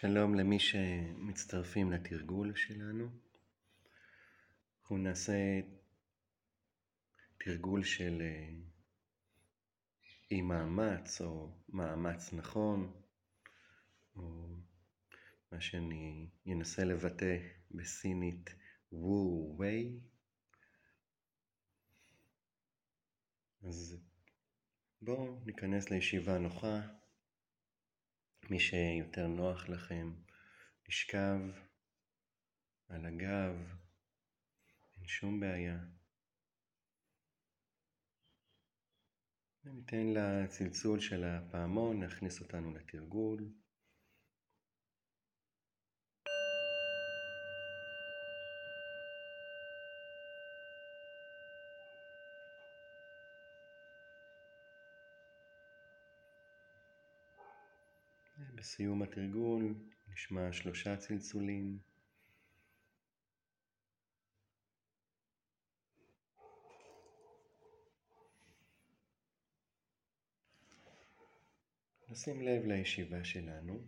שלום למי שמצטרפים לתרגול שלנו. אנחנו נעשה תרגול של אה, אי מאמץ או מאמץ נכון, או מה שאני אנסה לבטא בסינית וו ווי. אז בואו ניכנס לישיבה נוחה. מי שיותר נוח לכם, לשכב על הגב, אין שום בעיה. וניתן לצלצול של הפעמון להכניס אותנו לתרגול. בסיום התרגול נשמע שלושה צלצולים. נשים לב לישיבה שלנו.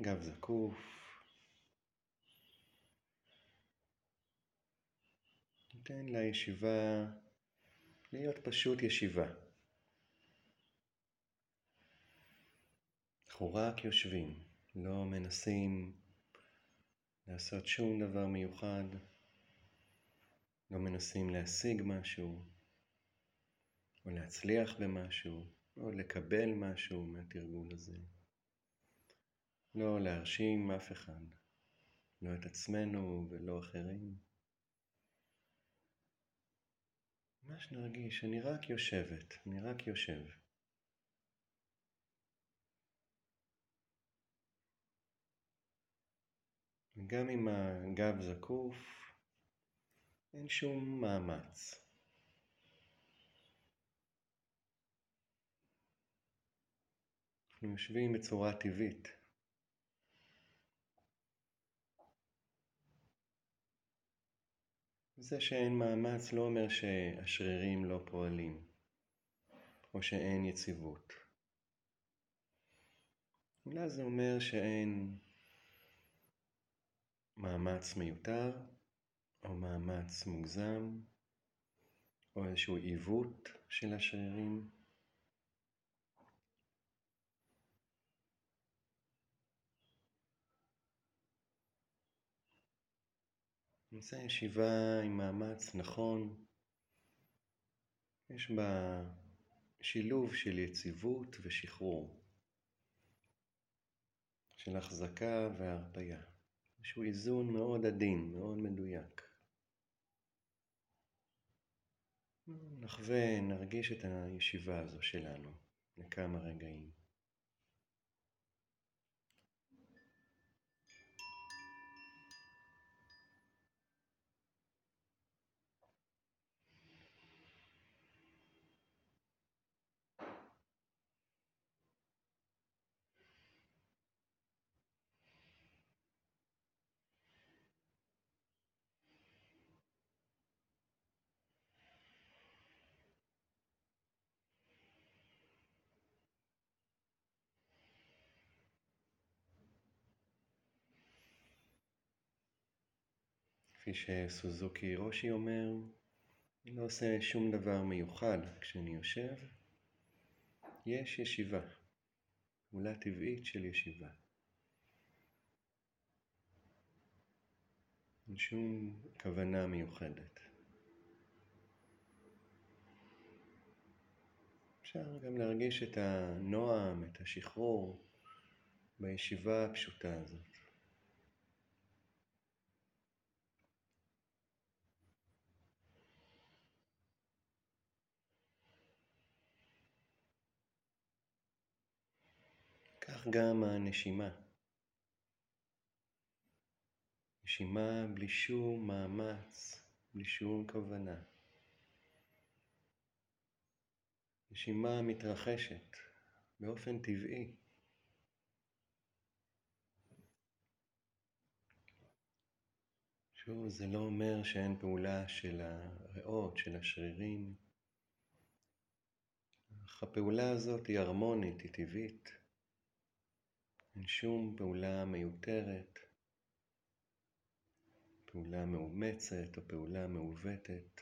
גב זקוף. ניתן לישיבה להיות פשוט ישיבה. אנחנו רק יושבים, לא מנסים לעשות שום דבר מיוחד, לא מנסים להשיג משהו, או להצליח במשהו, או לקבל משהו מהתרגול הזה. לא להרשים אף אחד, לא את עצמנו ולא אחרים. מה שנרגיש, אני רק יושבת, אני רק יושב. גם אם הגב זקוף, אין שום מאמץ. אנחנו יושבים בצורה טבעית. זה שאין מאמץ לא אומר שהשרירים לא פועלים, או שאין יציבות. אולי זה אומר שאין מאמץ מיותר, או מאמץ מוגזם, או איזשהו עיוות של השרירים. נמצא ישיבה עם מאמץ נכון, יש בה שילוב של יציבות ושחרור, של החזקה והרפייה. איזשהו איזון מאוד עדין, מאוד מדויק. נחווה, נרגיש את הישיבה הזו שלנו לכמה רגעים. כפי שסוזוקי רושי אומר, אני לא עושה שום דבר מיוחד כשאני יושב, יש ישיבה, פעולה טבעית של ישיבה. אין שום כוונה מיוחדת. אפשר גם להרגיש את הנועם, את השחרור בישיבה הפשוטה הזאת. כך גם הנשימה. נשימה בלי שום מאמץ, בלי שום כוונה. נשימה מתרחשת באופן טבעי. שוב, זה לא אומר שאין פעולה של הריאות, של השרירים, אך הפעולה הזאת היא הרמונית, היא טבעית. אין שום פעולה מיותרת, פעולה מאומצת או פעולה מעוותת.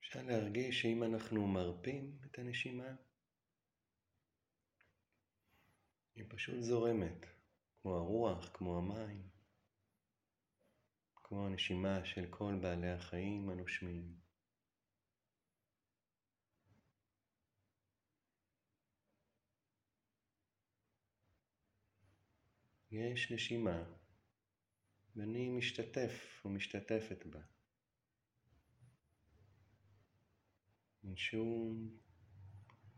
אפשר להרגיש שאם אנחנו מרפים את הנשימה, היא פשוט זורמת, כמו הרוח, כמו המים, כמו הנשימה של כל בעלי החיים הנושמים. יש נשימה, ואני משתתף ומשתתפת בה. אין שום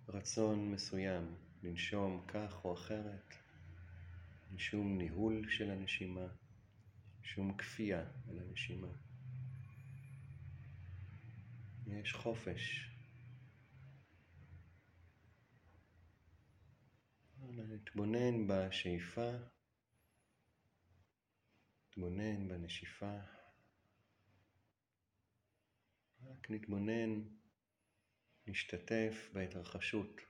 רצון מסוים לנשום כך או אחרת, אין שום ניהול של הנשימה, שום כפייה על הנשימה. יש חופש. נתבונן בשאיפה, נתבונן בנשיפה, רק נתבונן, נשתתף בהתרחשות.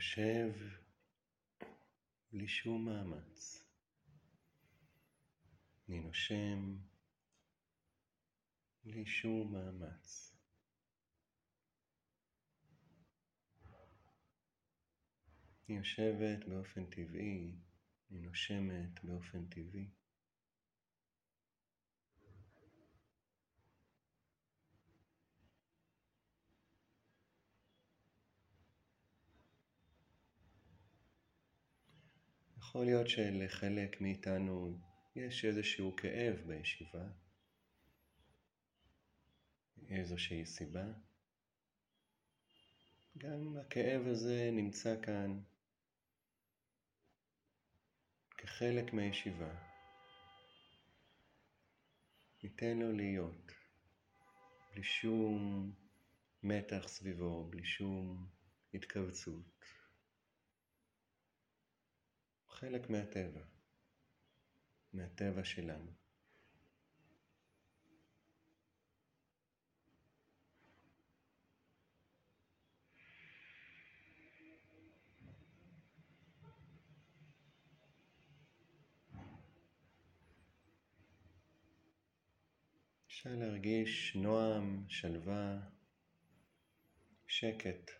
יושב בלי שום מאמץ. אני נושם בלי שום מאמץ. אני יושבת באופן טבעי, אני נושמת באופן טבעי. יכול להיות שלחלק מאיתנו יש איזשהו כאב בישיבה, איזושהי סיבה. גם הכאב הזה נמצא כאן כחלק מהישיבה. ניתן לו להיות, בלי שום מתח סביבו, בלי שום התכווצות. חלק מהטבע, מהטבע שלנו. אפשר להרגיש נועם, שלווה, שקט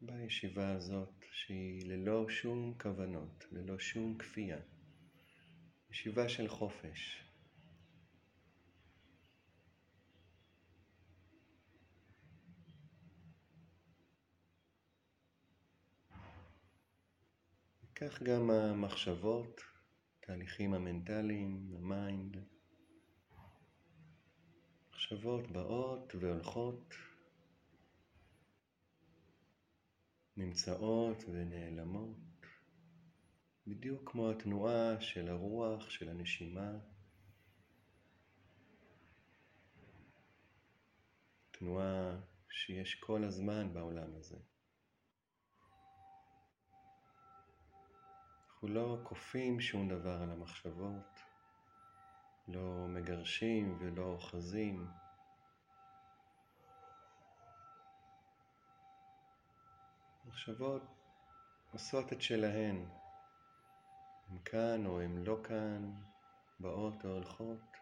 בישיבה הזאת. שהיא ללא שום כוונות, ללא שום כפייה. ישיבה של חופש. כך גם המחשבות, תהליכים המנטליים, ה mind. מחשבות באות והולכות. נמצאות ונעלמות, בדיוק כמו התנועה של הרוח, של הנשימה. תנועה שיש כל הזמן בעולם הזה. אנחנו לא כופים שום דבר על המחשבות, לא מגרשים ולא אוחזים. מחשבות עושות את שלהן. הן כאן או הן לא כאן, באות או הולכות.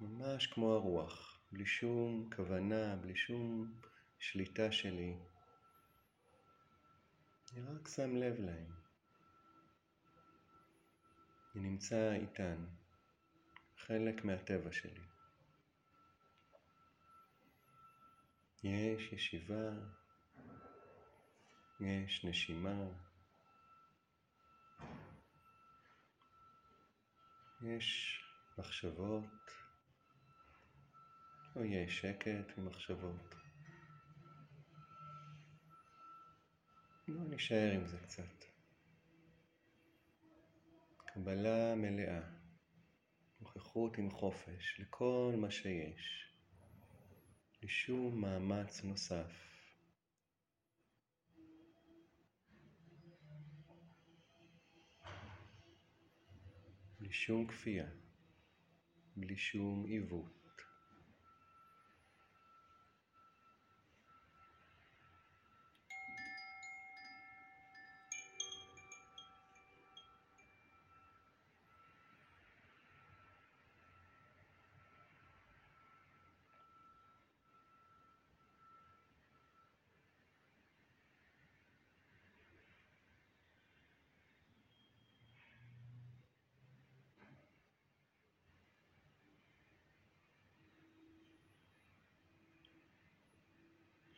ממש כמו הרוח, בלי שום כוונה, בלי שום שליטה שלי. אני רק שם לב להן. אני נמצא איתן, חלק מהטבע שלי. יש ישיבה, יש נשימה, יש מחשבות, או יש שקט ממחשבות. בואו נשאר עם זה קצת. קבלה מלאה, נוכחות עם חופש לכל מה שיש. בלי שום מאמץ נוסף. בלי שום כפייה, בלי שום עיוות.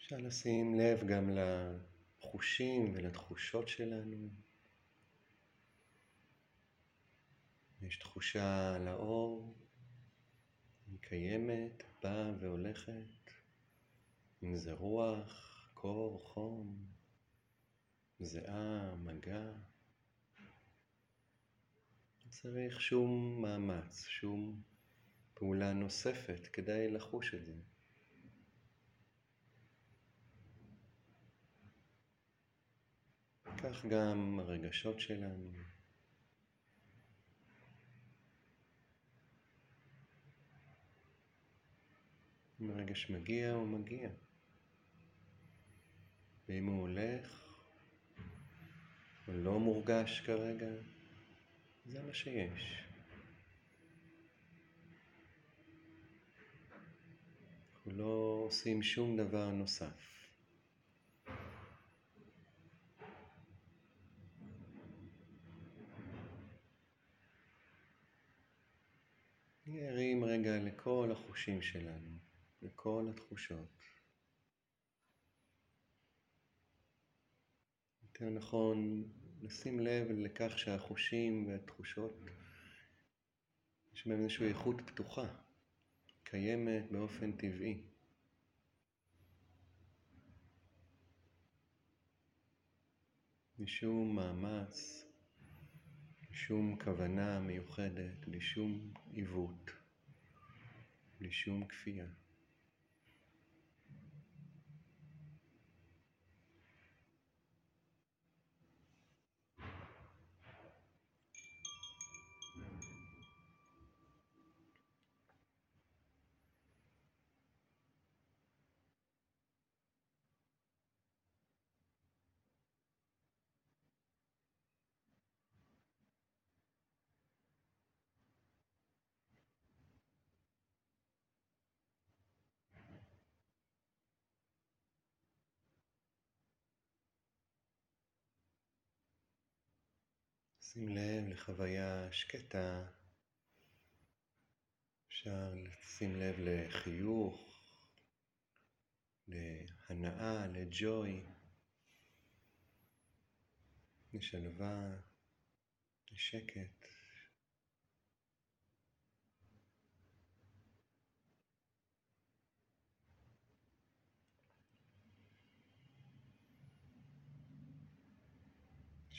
אפשר לשים לב גם לחושים ולתחושות שלנו. יש תחושה על האור, היא קיימת, באה והולכת, אם זה רוח, קור, חום, זיעה, מגע. לא צריך שום מאמץ, שום פעולה נוספת כדי לחוש את זה. כך גם הרגשות שלנו. אם הרגש מגיע, הוא מגיע. ואם הוא הולך, הוא לא מורגש כרגע, זה מה שיש. אנחנו לא עושים שום דבר נוסף. נהיה ערים רגע לכל החושים שלנו, לכל התחושות. יותר נכון, לשים לב לכך שהחושים והתחושות, יש בהם איזושהי איכות פתוחה, קיימת באופן טבעי. משום מאמץ, שום כוונה מיוחדת, בלי שום עיוות, בלי שום כפייה. שים לב לחוויה שקטה, אפשר לשים לב לחיוך, להנאה, לג'וי, לשלווה, לשקט.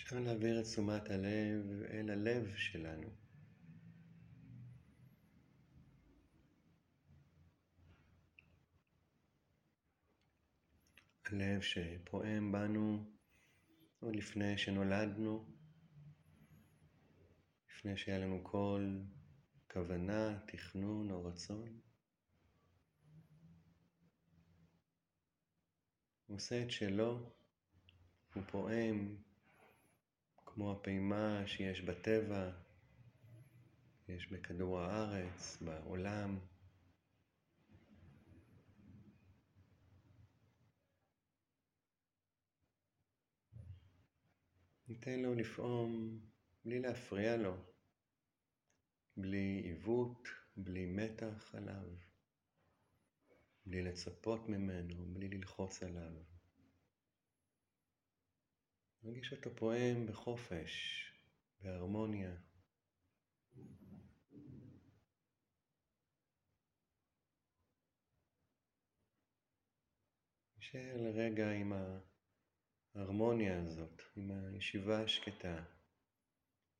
אפשר להעביר את תשומת הלב אל הלב שלנו. הלב שפועם בנו עוד לפני שנולדנו, לפני שהיה לנו כל כוונה, תכנון או רצון. הוא עושה את שלו, הוא פועם כמו הפעימה שיש בטבע, יש בכדור הארץ, בעולם. ניתן לו לפעום בלי להפריע לו, בלי עיוות, בלי מתח עליו, בלי לצפות ממנו, בלי ללחוץ עליו. מרגיש אותו פועם בחופש, בהרמוניה. נשאר לרגע עם ההרמוניה הזאת, עם הישיבה השקטה,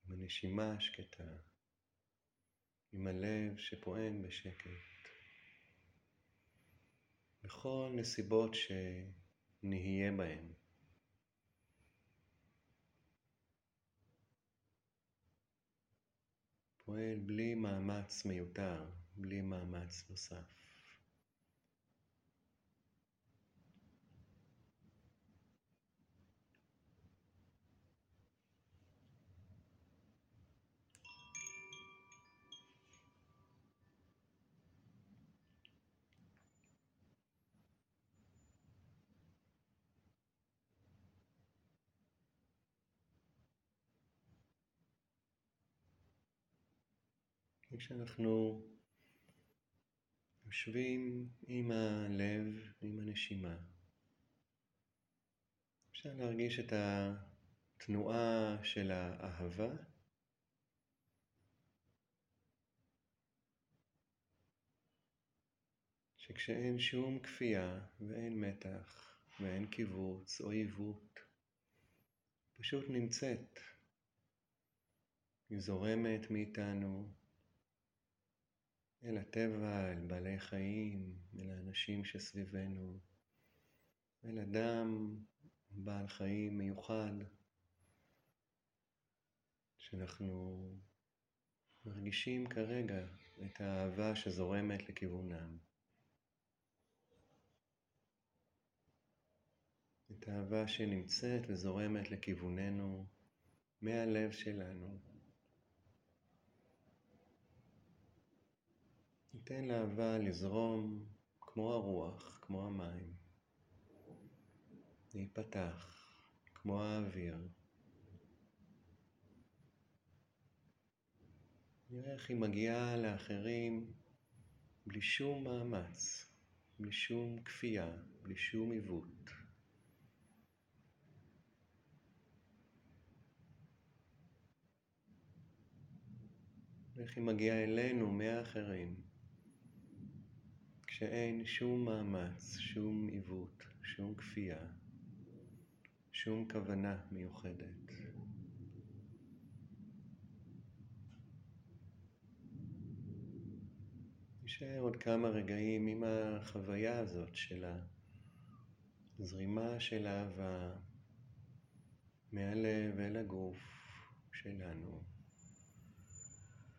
עם הנשימה השקטה, עם הלב שפועם בשקט. בכל נסיבות שנהיה בהן. פועל בלי מאמץ מיותר, בלי מאמץ נוסף. וכשאנחנו יושבים עם הלב, עם הנשימה, אפשר להרגיש את התנועה של האהבה. שכשאין שום כפייה ואין מתח ואין קיבוץ או עיוות, פשוט נמצאת. היא זורמת מאיתנו אל הטבע, אל בעלי חיים, אל האנשים שסביבנו, אל אדם בעל חיים מיוחד, שאנחנו מרגישים כרגע את האהבה שזורמת לכיוונם. את האהבה שנמצאת וזורמת לכיווננו מהלב שלנו. ניתן לאהבה לזרום כמו הרוח, כמו המים, להיפתח כמו האוויר. נראה איך היא מגיעה לאחרים בלי שום מאמץ, בלי שום כפייה, בלי שום עיוות. ואיך היא מגיעה אלינו מהאחרים. כשאין שום מאמץ, שום עיוות, שום כפייה, שום כוונה מיוחדת. נשאר עוד כמה רגעים עם החוויה הזאת של הזרימה של אהבה מהלב אל הגוף שלנו,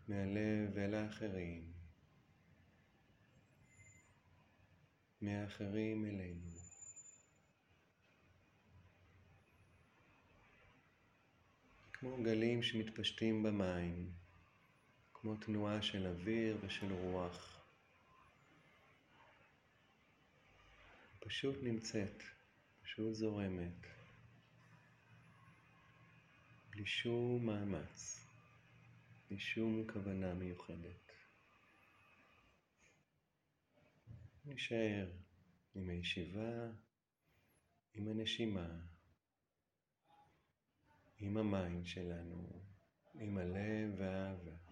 מהלב אל האחרים. מהאחרים אלינו. כמו גלים שמתפשטים במים, כמו תנועה של אוויר ושל רוח. פשוט נמצאת, פשוט זורמת, בלי שום מאמץ, בלי שום כוונה מיוחדת. נשאר עם הישיבה, עם הנשימה, עם ה mind שלנו, עם הלב והאהבה.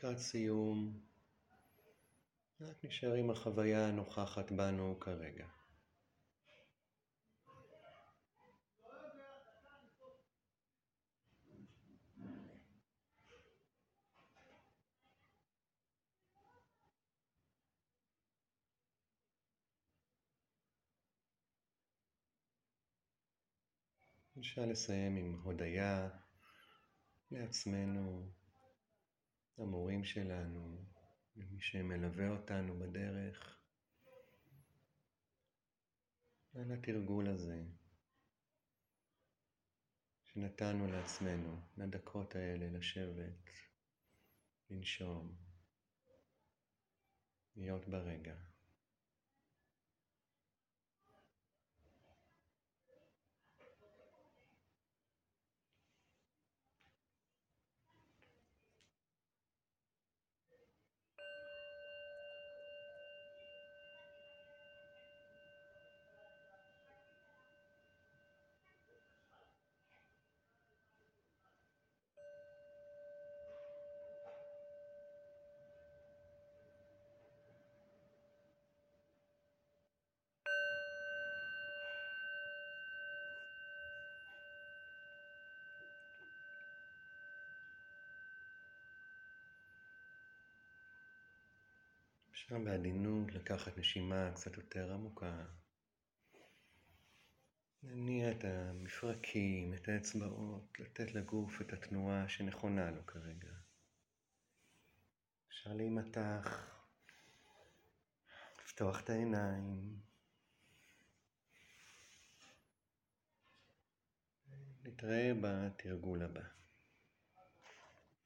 לקראת סיום, רק נשאר עם החוויה הנוכחת בנו כרגע. אפשר לסיים עם הודיה לעצמנו, למורים שלנו, למי שמלווה אותנו בדרך, על התרגול הזה שנתנו לעצמנו, לדקות האלה לשבת, לנשום, להיות ברגע. אפשר בעדינות לקחת נשימה קצת יותר עמוקה. להניע את המפרקים, את האצבעות, לתת לגוף את התנועה שנכונה לו כרגע. אפשר להימתח, לפתוח את העיניים. נתראה בתרגול הבא.